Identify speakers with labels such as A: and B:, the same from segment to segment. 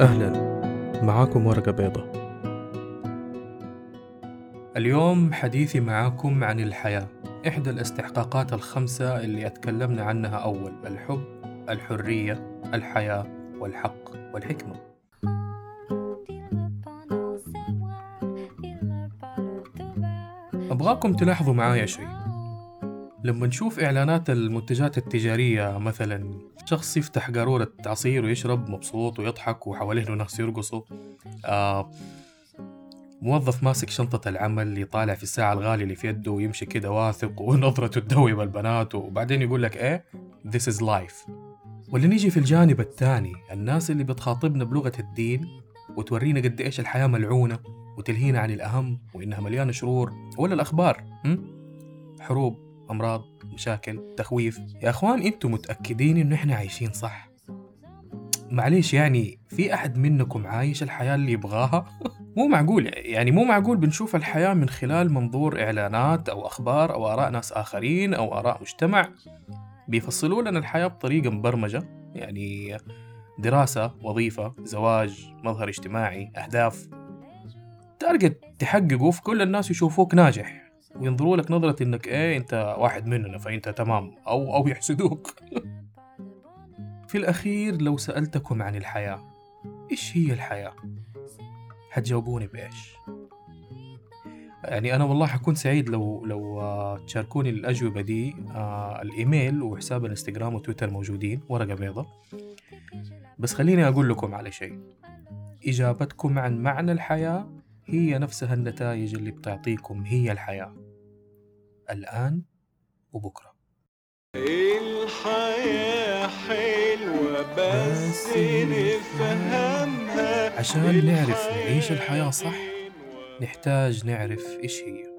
A: أهلا معاكم ورقة بيضة اليوم حديثي معاكم عن الحياة إحدى الاستحقاقات الخمسة اللي أتكلمنا عنها أول الحب الحرية الحياة والحق والحكمة أبغاكم تلاحظوا معايا شيء لما نشوف إعلانات المنتجات التجارية مثلا شخص يفتح قارورة عصير ويشرب مبسوط ويضحك وحواليه ناس يرقصوا آه موظف ماسك شنطة العمل يطالع في الساعة الغالية اللي في يده ويمشي كده واثق ونظرته تدوب البنات وبعدين يقول لك ايه this is life واللي نيجي في الجانب الثاني الناس اللي بتخاطبنا بلغة الدين وتورينا قد ايش الحياة ملعونة وتلهينا عن الأهم وإنها مليانة شرور ولا الأخبار حروب امراض مشاكل تخويف يا اخوان انتم متاكدين انه احنا عايشين صح معليش يعني في احد منكم عايش الحياه اللي يبغاها مو معقول يعني مو معقول بنشوف الحياه من خلال منظور اعلانات او اخبار او اراء ناس اخرين او اراء مجتمع بيفصلوا لنا الحياه بطريقه مبرمجه يعني دراسه وظيفه زواج مظهر اجتماعي اهداف تارجت تحققه في كل الناس يشوفوك ناجح ينظروا لك نظرة انك ايه انت واحد مننا فانت تمام او او يحسدوك في الاخير لو سألتكم عن الحياة ايش هي الحياة هتجاوبوني بايش يعني انا والله حكون سعيد لو لو آه، تشاركوني الاجوبه دي آه، الايميل وحساب الانستغرام وتويتر موجودين ورقه بيضة بس خليني اقول لكم على شيء اجابتكم عن معنى الحياه هي نفسها النتائج اللي بتعطيكم هي الحياة الآن وبكرة الحياة حلوة بس نفهمها عشان نعرف نعيش الحياة صح نحتاج نعرف إيش هي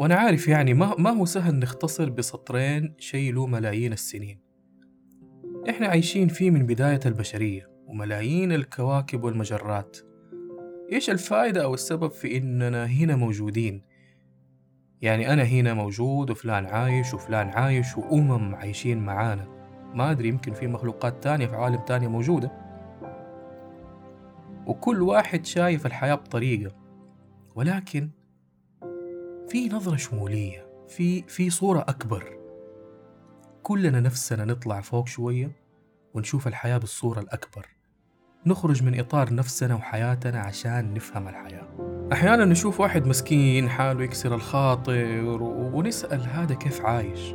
A: وأنا عارف يعني ما, ما هو سهل نختصر بسطرين شيء له ملايين السنين إحنا عايشين فيه من بداية البشرية وملايين الكواكب والمجرات إيش الفائدة أو السبب في إننا هنا موجودين؟ يعني أنا هنا موجود وفلان عايش وفلان عايش وأمم عايشين معانا ما أدري يمكن في مخلوقات تانية في عالم تانية موجودة وكل واحد شايف الحياة بطريقة ولكن في نظرة شمولية في في صورة أكبر كلنا نفسنا نطلع فوق شوية ونشوف الحياة بالصورة الأكبر نخرج من إطار نفسنا وحياتنا عشان نفهم الحياة أحيانا نشوف واحد مسكين حاله يكسر الخاطر ونسأل هذا كيف عايش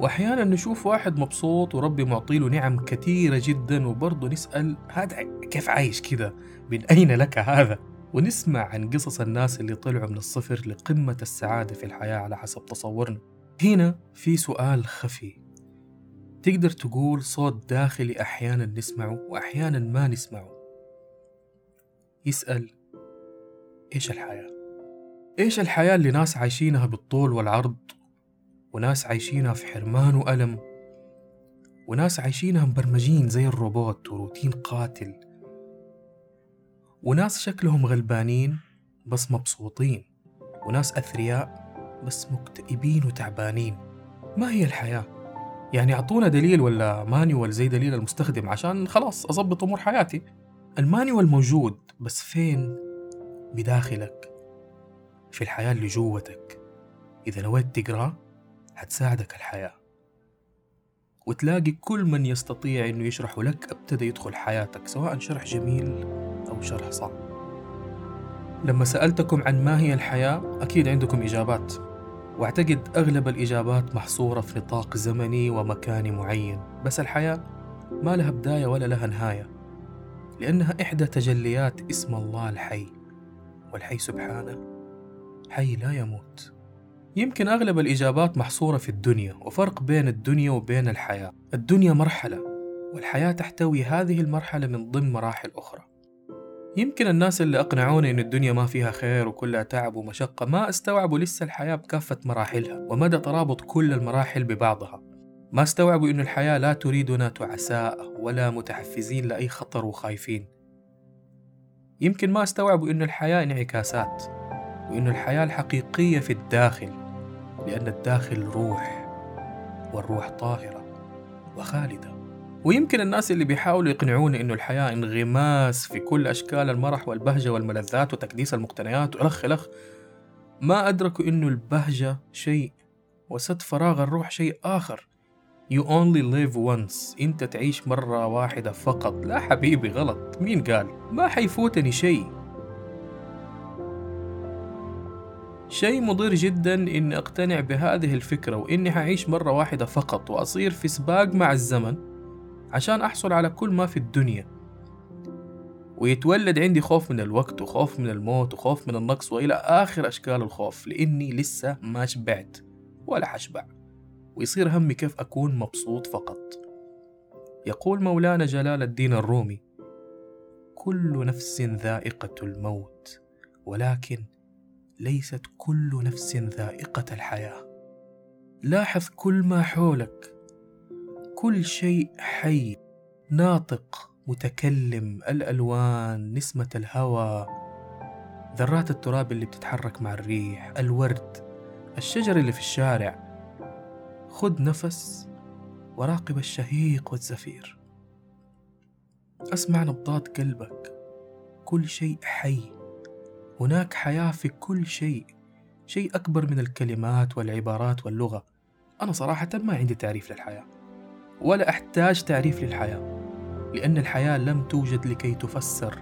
A: وأحيانا نشوف واحد مبسوط وربي معطيله نعم كثيرة جدا وبرضه نسأل هذا كيف عايش كذا من أين لك هذا ونسمع عن قصص الناس اللي طلعوا من الصفر لقمة السعادة في الحياة على حسب تصورنا هنا في سؤال خفي تقدر تقول صوت داخلي أحيانا نسمعه وأحيانا ما نسمعه يسأل إيش الحياة؟ إيش الحياة اللي ناس عايشينها بالطول والعرض وناس عايشينها في حرمان وألم وناس عايشينها مبرمجين زي الروبوت وروتين قاتل وناس شكلهم غلبانين بس مبسوطين وناس أثرياء بس مكتئبين وتعبانين ما هي الحياه يعني اعطونا دليل ولا مانيوال زي دليل المستخدم عشان خلاص اظبط امور حياتي المانيوال موجود بس فين بداخلك في الحياه اللي جوتك اذا نويت تقراه حتساعدك الحياه وتلاقي كل من يستطيع انه يشرحه لك ابتدى يدخل حياتك سواء شرح جميل او شرح صعب لما سالتكم عن ما هي الحياه اكيد عندكم اجابات واعتقد أغلب الإجابات محصورة في نطاق زمني ومكاني معين بس الحياة ما لها بداية ولا لها نهاية لأنها إحدى تجليات اسم الله الحي والحي سبحانه حي لا يموت يمكن أغلب الإجابات محصورة في الدنيا وفرق بين الدنيا وبين الحياة الدنيا مرحلة والحياة تحتوي هذه المرحلة من ضمن مراحل أخرى يمكن الناس اللي أقنعوني إن الدنيا ما فيها خير وكلها تعب ومشقة ما استوعبوا لسه الحياة بكافة مراحلها ومدى ترابط كل المراحل ببعضها ما استوعبوا إن الحياة لا تريدنا تعساء ولا متحفزين لأي خطر وخايفين يمكن ما استوعبوا إن الحياة انعكاسات وإن الحياة الحقيقية في الداخل لأن الداخل روح والروح طاهرة وخالدة ويمكن الناس اللي بيحاولوا يقنعوني انه الحياه انغماس في كل اشكال المرح والبهجه والملذات وتكديس المقتنيات والخ الخ ما ادركوا انه البهجه شيء وسد فراغ الروح شيء اخر You only live once أنت تعيش مرة واحدة فقط لا حبيبي غلط مين قال ما حيفوتني شيء شيء مضر جدا إني أقتنع بهذه الفكرة وإني حعيش مرة واحدة فقط وأصير في سباق مع الزمن عشان أحصل على كل ما في الدنيا ويتولد عندي خوف من الوقت وخوف من الموت وخوف من النقص وإلى آخر أشكال الخوف لأني لسه ما شبعت ولا حشبع ويصير همي كيف أكون مبسوط فقط يقول مولانا جلال الدين الرومي كل نفس ذائقة الموت ولكن ليست كل نفس ذائقة الحياة لاحظ كل ما حولك كل شيء حي ناطق متكلم الألوان نسمة الهواء ذرات التراب اللي بتتحرك مع الريح الورد الشجر اللي في الشارع خذ نفس وراقب الشهيق والزفير اسمع نبضات قلبك كل شيء حي هناك حياه في كل شيء شيء اكبر من الكلمات والعبارات واللغه انا صراحه ما عندي تعريف للحياه ولا أحتاج تعريف للحياة لأن الحياة لم توجد لكي تفسر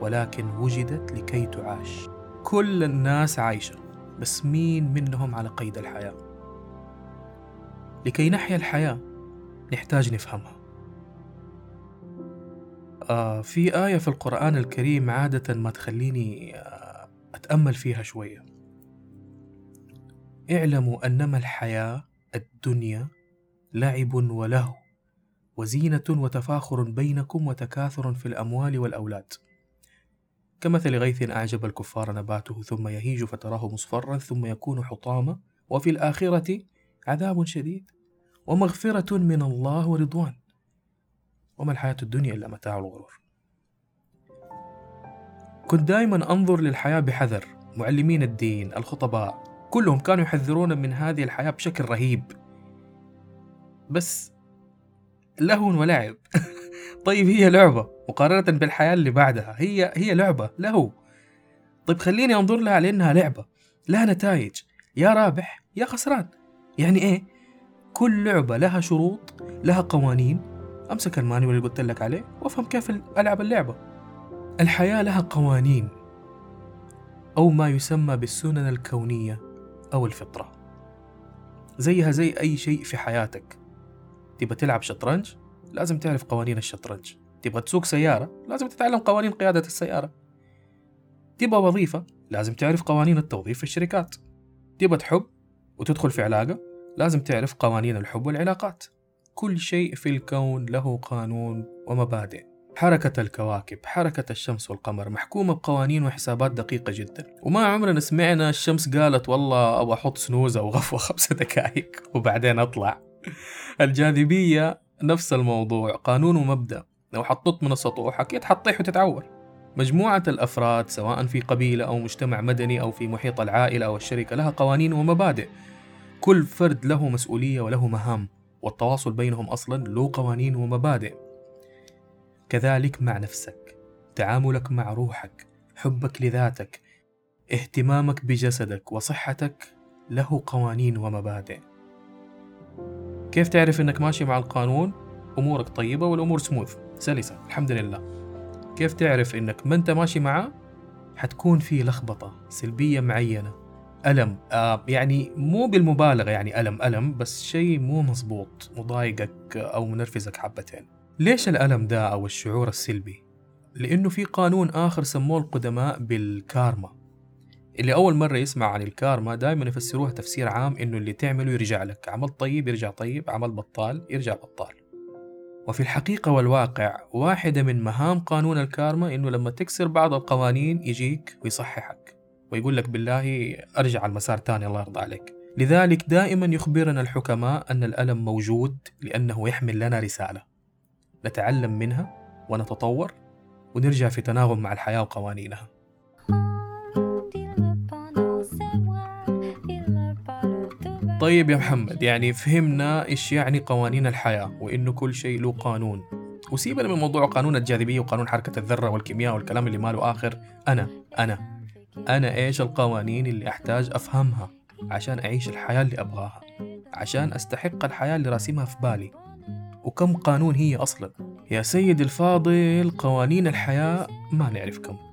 A: ولكن وجدت لكي تعاش كل الناس عايشة بس مين منهم على قيد الحياة لكي نحيا الحياة نحتاج نفهمها آه في آية في القرآن الكريم عادة ما تخليني آه أتأمل فيها شوية اعلموا أنما الحياة الدنيا لعب ولهو وزينه وتفاخر بينكم وتكاثر في الاموال والاولاد كمثل غيث اعجب الكفار نباته ثم يهيج فتراه مصفرا ثم يكون حطاما وفي الاخره عذاب شديد ومغفره من الله ورضوان وما الحياه الدنيا الا متاع الغرور كنت دائما انظر للحياه بحذر معلمين الدين الخطباء كلهم كانوا يحذرون من هذه الحياه بشكل رهيب بس لهو ولعب طيب هي لعبة مقارنة بالحياة اللي بعدها هي هي لعبة لهو طيب خليني أنظر لها على إنها لعبة لها نتائج يا رابح يا خسران يعني إيه كل لعبة لها شروط لها قوانين أمسك المانيوال اللي قلت لك عليه وأفهم كيف ألعب اللعبة الحياة لها قوانين أو ما يسمى بالسنن الكونية أو الفطرة زيها زي أي شيء في حياتك تبغى تلعب شطرنج لازم تعرف قوانين الشطرنج تبغى تسوق سيارة لازم تتعلم قوانين قيادة السيارة تبغى وظيفة لازم تعرف قوانين التوظيف في الشركات تبغى تحب وتدخل في علاقة لازم تعرف قوانين الحب والعلاقات كل شيء في الكون له قانون ومبادئ حركة الكواكب حركة الشمس والقمر محكومة بقوانين وحسابات دقيقة جدا وما عمرنا سمعنا الشمس قالت والله أبغى أحط سنوزة وغفوة خمسة دقائق وبعدين أطلع الجاذبية نفس الموضوع قانون ومبدأ لو حطيت من السطوح أكيد حتطيح وتتعور مجموعة الأفراد سواء في قبيلة أو مجتمع مدني أو في محيط العائلة أو الشركة لها قوانين ومبادئ كل فرد له مسؤولية وله مهام والتواصل بينهم أصلا له قوانين ومبادئ كذلك مع نفسك تعاملك مع روحك حبك لذاتك اهتمامك بجسدك وصحتك له قوانين ومبادئ كيف تعرف إنك ماشي مع القانون أمورك طيبة والأمور سموث سلسة الحمد لله كيف تعرف إنك ما أنت ماشي معاه حتكون في لخبطة سلبية معينة ألم آه يعني مو بالمبالغة يعني ألم ألم بس شيء مو مزبوط مضايقك أو منرفزك حبتين ليش الألم ده أو الشعور السلبي؟ لأنه في قانون آخر سموه القدماء بالكارما اللي أول مرة يسمع عن الكارما دائما يفسروها تفسير عام إنه اللي تعمله يرجع لك عمل طيب يرجع طيب عمل بطال يرجع بطال وفي الحقيقة والواقع واحدة من مهام قانون الكارما إنه لما تكسر بعض القوانين يجيك ويصححك ويقول لك بالله أرجع على المسار تاني الله يرضى عليك لذلك دائما يخبرنا الحكماء أن الألم موجود لأنه يحمل لنا رسالة نتعلم منها ونتطور ونرجع في تناغم مع الحياة وقوانينها طيب يا محمد يعني فهمنا إيش يعني قوانين الحياة وإنه كل شيء له قانون وسيبنا من موضوع قانون الجاذبية وقانون حركة الذرة والكيمياء والكلام اللي ماله آخر أنا أنا أنا إيش القوانين اللي أحتاج أفهمها عشان أعيش الحياة اللي أبغاها عشان أستحق الحياة اللي راسمها في بالي وكم قانون هي أصلا يا سيد الفاضل قوانين الحياة ما نعرف كم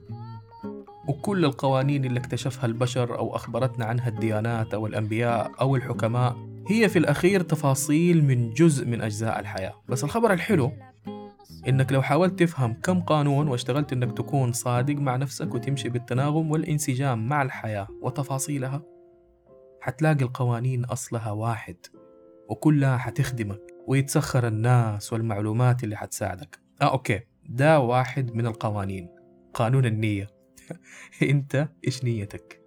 A: وكل القوانين اللي اكتشفها البشر أو أخبرتنا عنها الديانات أو الأنبياء أو الحكماء هي في الأخير تفاصيل من جزء من أجزاء الحياة بس الخبر الحلو إنك لو حاولت تفهم كم قانون واشتغلت إنك تكون صادق مع نفسك وتمشي بالتناغم والانسجام مع الحياة وتفاصيلها حتلاقي القوانين أصلها واحد وكلها حتخدمك ويتسخر الناس والمعلومات اللي حتساعدك آه أوكي ده واحد من القوانين قانون النية أنت إيش نيتك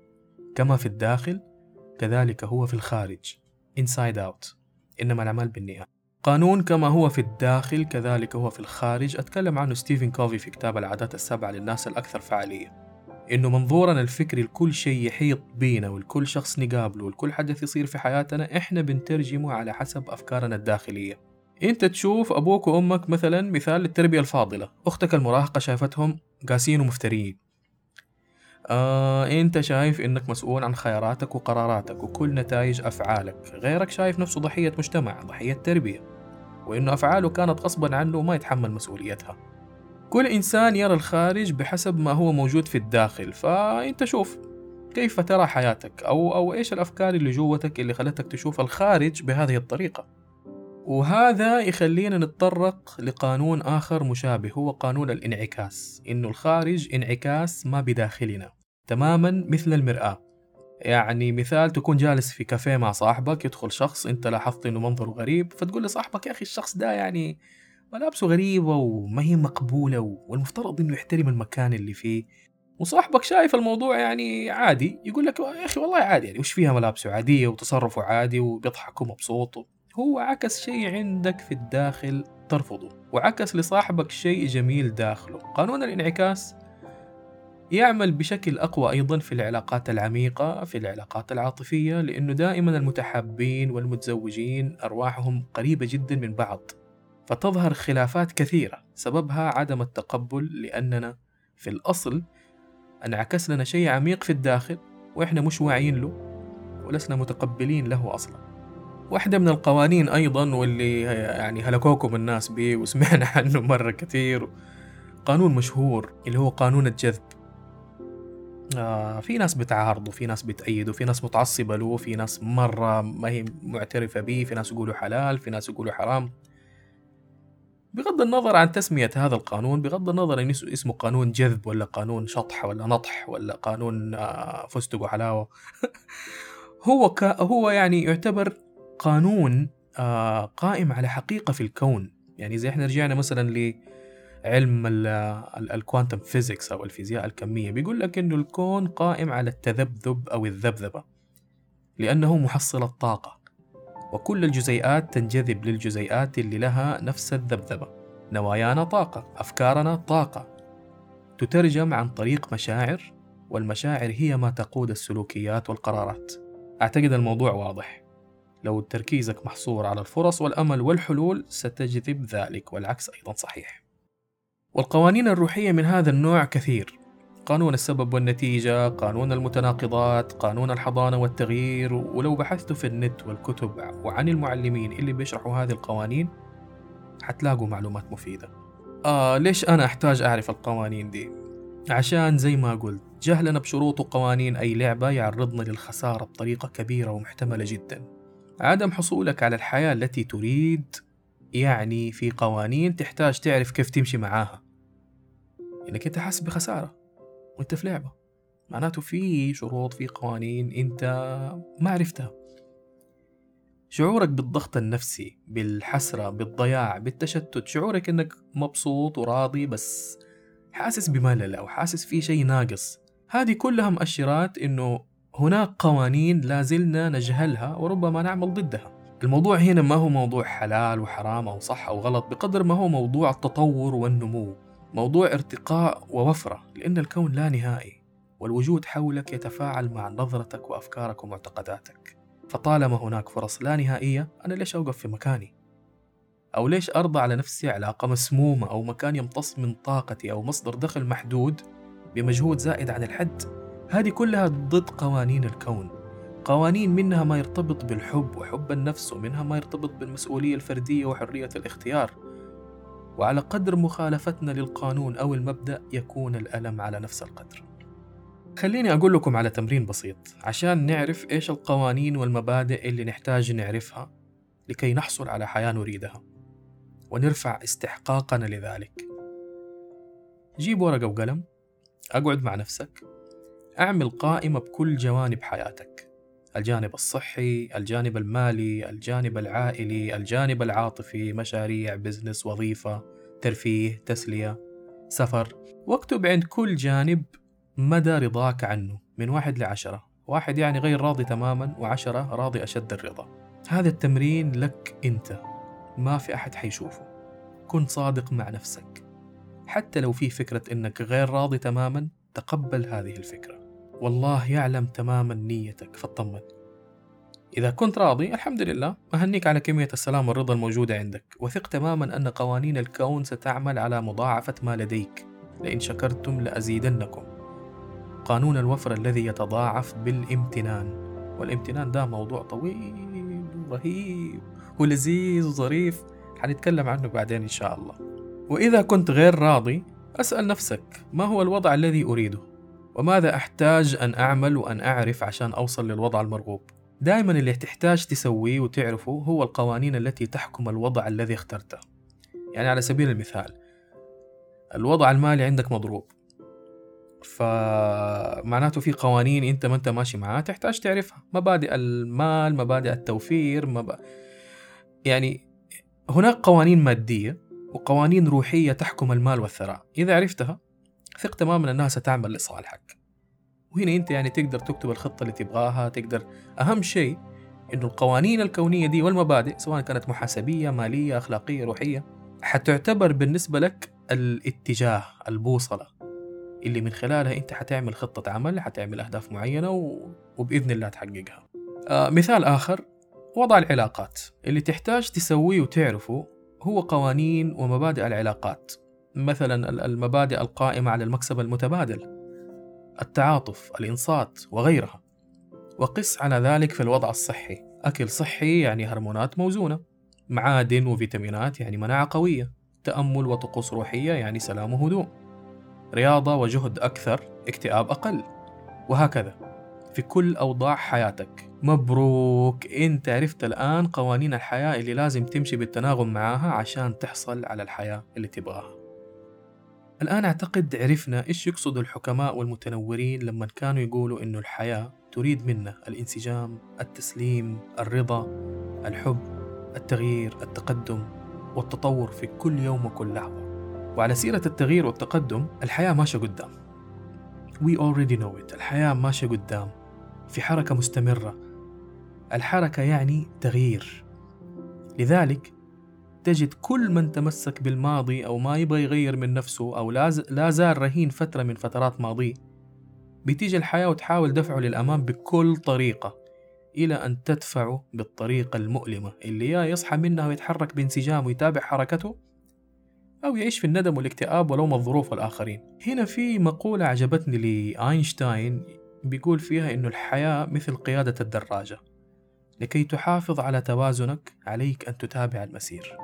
A: كما في الداخل كذلك هو في الخارج انسايد اوت إنما الأعمال بالنية قانون كما هو في الداخل كذلك هو في الخارج أتكلم عنه ستيفن كوفي في كتاب العادات السبعة للناس الأكثر فعالية إنه منظورنا الفكري لكل شيء يحيط بينا ولكل شخص نقابله ولكل حدث يصير في حياتنا إحنا بنترجمه على حسب أفكارنا الداخلية انت تشوف ابوك وامك مثلا مثال للتربيه الفاضله اختك المراهقه شافتهم قاسيين ومفتريين آه، أنت شايف إنك مسؤول عن خياراتك وقراراتك وكل نتائج أفعالك غيرك شايف نفسه ضحية مجتمع ضحية تربية وإنه أفعاله كانت غصبا عنه وما يتحمل مسؤوليتها كل إنسان يرى الخارج بحسب ما هو موجود في الداخل فأنت شوف كيف ترى حياتك أو أو إيش الأفكار اللي جوتك اللي خلتك تشوف الخارج بهذه الطريقة وهذا يخلينا نتطرق لقانون آخر مشابه هو قانون الانعكاس إنه الخارج انعكاس ما بداخلنا تماما مثل المرآة يعني مثال تكون جالس في كافيه مع صاحبك يدخل شخص انت لاحظت انه منظره غريب فتقول لصاحبك يا اخي الشخص ده يعني ملابسه غريبة وما هي مقبولة والمفترض انه يحترم المكان اللي فيه وصاحبك شايف الموضوع يعني عادي يقول لك يا اخي والله عادي يعني وش فيها ملابسه عادية وتصرفه عادي وبيضحك ومبسوط هو عكس شيء عندك في الداخل ترفضه وعكس لصاحبك شيء جميل داخله قانون الانعكاس يعمل بشكل أقوى أيضا في العلاقات العميقة في العلاقات العاطفية لأنه دائما المتحابين والمتزوجين أرواحهم قريبة جدا من بعض فتظهر خلافات كثيرة سببها عدم التقبل لأننا في الأصل انعكس لنا شيء عميق في الداخل وإحنا مش واعيين له ولسنا متقبلين له أصلاً واحدة من القوانين أيضا واللي يعني هلكوكم الناس به وسمعنا عنه مرة كثير قانون مشهور اللي هو قانون الجذب آه في ناس بتعارضه في ناس بتأيده في ناس متعصبة له في ناس مرة ما هي معترفة به في ناس يقولوا حلال في ناس يقولوا حرام بغض النظر عن تسمية هذا القانون بغض النظر إن اسمه قانون جذب ولا قانون شطح ولا نطح ولا قانون آه فستق وحلاوة هو ك... هو يعني يعتبر قانون آه قائم على حقيقة في الكون يعني زي احنا رجعنا مثلا علم الكوانتم فيزيكس أو الفيزياء الكمية بيقول لك إنه الكون قائم على التذبذب أو الذبذبة لأنه محصل الطاقة وكل الجزيئات تنجذب للجزيئات اللي لها نفس الذبذبة نوايانا طاقة أفكارنا طاقة تترجم عن طريق مشاعر والمشاعر هي ما تقود السلوكيات والقرارات أعتقد الموضوع واضح لو تركيزك محصور على الفرص والأمل والحلول ستجذب ذلك والعكس أيضا صحيح والقوانين الروحية من هذا النوع كثير قانون السبب والنتيجة، قانون المتناقضات، قانون الحضانة والتغيير، ولو بحثتوا في النت والكتب وعن المعلمين اللي بيشرحوا هذه القوانين حتلاقوا معلومات مفيدة. آه ليش أنا أحتاج أعرف القوانين دي؟ عشان زي ما قلت جهلنا بشروط وقوانين أي لعبة يعرضنا للخسارة بطريقة كبيرة ومحتملة جدا. عدم حصولك على الحياة التي تريد يعني في قوانين تحتاج تعرف كيف تمشي معاها انك يعني انت حاسس بخساره وانت في لعبه معناته في شروط في قوانين انت ما عرفتها شعورك بالضغط النفسي بالحسره بالضياع بالتشتت شعورك انك مبسوط وراضي بس حاسس بملل او حاسس في شيء ناقص هذه كلها مؤشرات انه هناك قوانين لازلنا نجهلها وربما نعمل ضدها الموضوع هنا ما هو موضوع حلال وحرام أو صح أو غلط بقدر ما هو موضوع التطور والنمو موضوع ارتقاء ووفرة لأن الكون لا نهائي والوجود حولك يتفاعل مع نظرتك وأفكارك ومعتقداتك فطالما هناك فرص لا نهائية أنا ليش أوقف في مكاني؟ أو ليش أرضى على نفسي علاقة مسمومة أو مكان يمتص من طاقتي أو مصدر دخل محدود بمجهود زائد عن الحد؟ هذه كلها ضد قوانين الكون قوانين منها ما يرتبط بالحب وحب النفس ومنها ما يرتبط بالمسؤولية الفردية وحرية الاختيار وعلى قدر مخالفتنا للقانون أو المبدأ يكون الألم على نفس القدر خليني أقول لكم على تمرين بسيط عشان نعرف إيش القوانين والمبادئ اللي نحتاج نعرفها لكي نحصل على حياة نريدها ونرفع استحقاقنا لذلك جيب ورقة وقلم أقعد مع نفسك أعمل قائمة بكل جوانب حياتك الجانب الصحي، الجانب المالي، الجانب العائلي، الجانب العاطفي، مشاريع، بزنس، وظيفة، ترفيه، تسلية، سفر، واكتب عند كل جانب مدى رضاك عنه من واحد لعشرة، واحد يعني غير راضي تماما وعشرة راضي أشد الرضا. هذا التمرين لك أنت، ما في أحد حيشوفه. كن صادق مع نفسك. حتى لو في فكرة إنك غير راضي تماما، تقبل هذه الفكرة. والله يعلم تماما نيتك فاطمن إذا كنت راضي الحمد لله أهنيك على كمية السلام والرضا الموجودة عندك وثق تماما أن قوانين الكون ستعمل على مضاعفة ما لديك لإن شكرتم لأزيدنكم قانون الوفر الذي يتضاعف بالامتنان والامتنان ده موضوع طويل ورهيب ولذيذ وظريف حنتكلم عنه بعدين إن شاء الله وإذا كنت غير راضي أسأل نفسك ما هو الوضع الذي أريده وماذا أحتاج أن أعمل وأن أعرف عشان أوصل للوضع المرغوب دائما اللي تحتاج تسويه وتعرفه هو القوانين التي تحكم الوضع الذي اخترته يعني على سبيل المثال الوضع المالي عندك مضروب فمعناته في قوانين انت ما انت ماشي معاها تحتاج تعرفها مبادئ المال مبادئ التوفير مب... يعني هناك قوانين مادية وقوانين روحية تحكم المال والثراء إذا عرفتها ثق تماما أنها ستعمل لصالحك وهنا أنت يعني تقدر تكتب الخطة اللي تبغاها تقدر أهم شيء أنه القوانين الكونية دي والمبادئ سواء كانت محاسبية مالية أخلاقية روحية حتعتبر بالنسبة لك الاتجاه البوصلة اللي من خلالها أنت حتعمل خطة عمل حتعمل أهداف معينة وبإذن الله تحققها آه مثال آخر وضع العلاقات اللي تحتاج تسويه وتعرفه هو قوانين ومبادئ العلاقات مثلا المبادئ القائمة على المكسب المتبادل التعاطف الإنصات وغيرها وقس على ذلك في الوضع الصحي أكل صحي يعني هرمونات موزونة معادن وفيتامينات يعني مناعة قوية تأمل وطقوس روحية يعني سلام وهدوء رياضة وجهد أكثر اكتئاب أقل وهكذا في كل أوضاع حياتك مبروك انت عرفت الآن قوانين الحياة اللي لازم تمشي بالتناغم معاها عشان تحصل على الحياة اللي تبغاها الآن أعتقد عرفنا إيش يقصد الحكماء والمتنورين لما كانوا يقولوا إنه الحياة تريد منا الانسجام، التسليم، الرضا، الحب، التغيير، التقدم، والتطور في كل يوم وكل لحظة. وعلى سيرة التغيير والتقدم، الحياة ماشية قدام. We already know it، الحياة ماشية قدام، في حركة مستمرة. الحركة يعني تغيير. لذلك تجد كل من تمسك بالماضي أو ما يبغى يغير من نفسه أو لا زال رهين فترة من فترات ماضيه بتيجي الحياة وتحاول دفعه للأمام بكل طريقة إلى أن تدفعه بالطريقة المؤلمة اللي يا يصحى منها ويتحرك بانسجام ويتابع حركته أو يعيش في الندم والاكتئاب ولوم الظروف والآخرين هنا في مقولة عجبتني لأينشتاين بيقول فيها إنه الحياة مثل قيادة الدراجة لكي تحافظ على توازنك عليك أن تتابع المسير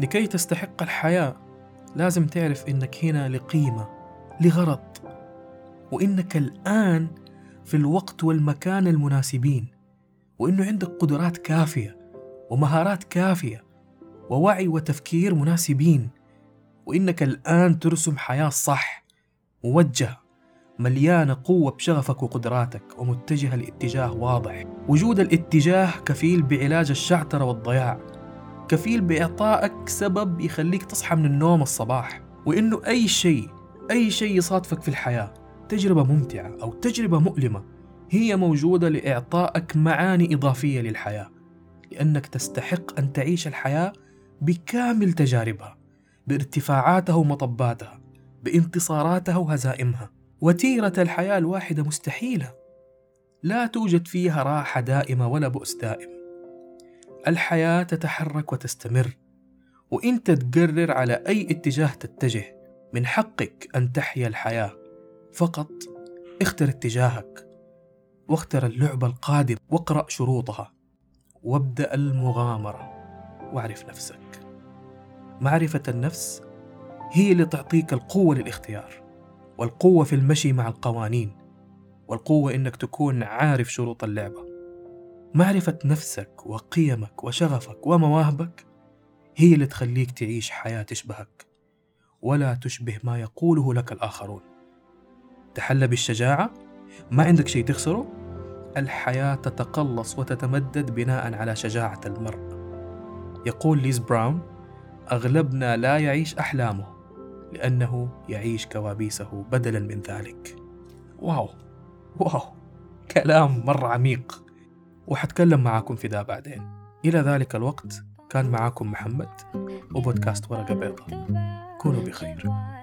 A: لكي تستحق الحياة لازم تعرف إنك هنا لقيمة لغرض وإنك الآن في الوقت والمكان المناسبين وإنه عندك قدرات كافية ومهارات كافية ووعي وتفكير مناسبين وإنك الآن ترسم حياة صح موجهة مليانة قوة بشغفك وقدراتك ومتجهة لاتجاه واضح وجود الاتجاه كفيل بعلاج الشعترة والضياع كفيل بإعطائك سبب يخليك تصحى من النوم الصباح وإنه أي شيء أي شيء يصادفك في الحياة تجربة ممتعة أو تجربة مؤلمة هي موجودة لإعطائك معاني إضافية للحياة لأنك تستحق أن تعيش الحياة بكامل تجاربها بارتفاعاتها ومطباتها بانتصاراتها وهزائمها وتيرة الحياة الواحدة مستحيلة لا توجد فيها راحة دائمة ولا بؤس دائم الحياة تتحرك وتستمر وإنت تقرر على أي اتجاه تتجه من حقك أن تحيا الحياة فقط اختر اتجاهك واختر اللعبة القادمة واقرأ شروطها وابدأ المغامرة واعرف نفسك معرفة النفس هي اللي تعطيك القوة للاختيار والقوة في المشي مع القوانين والقوة إنك تكون عارف شروط اللعبة معرفة نفسك وقيمك وشغفك ومواهبك هي اللي تخليك تعيش حياة تشبهك ولا تشبه ما يقوله لك الآخرون تحلى بالشجاعة ما عندك شيء تخسره الحياة تتقلص وتتمدد بناء على شجاعة المرء يقول ليز براون أغلبنا لا يعيش أحلامه لأنه يعيش كوابيسه بدلا من ذلك واو واو كلام مرة عميق وحتكلم معاكم في ده بعدين إلى ذلك الوقت كان معاكم محمد وبودكاست ورقة بيضاء كونوا بخير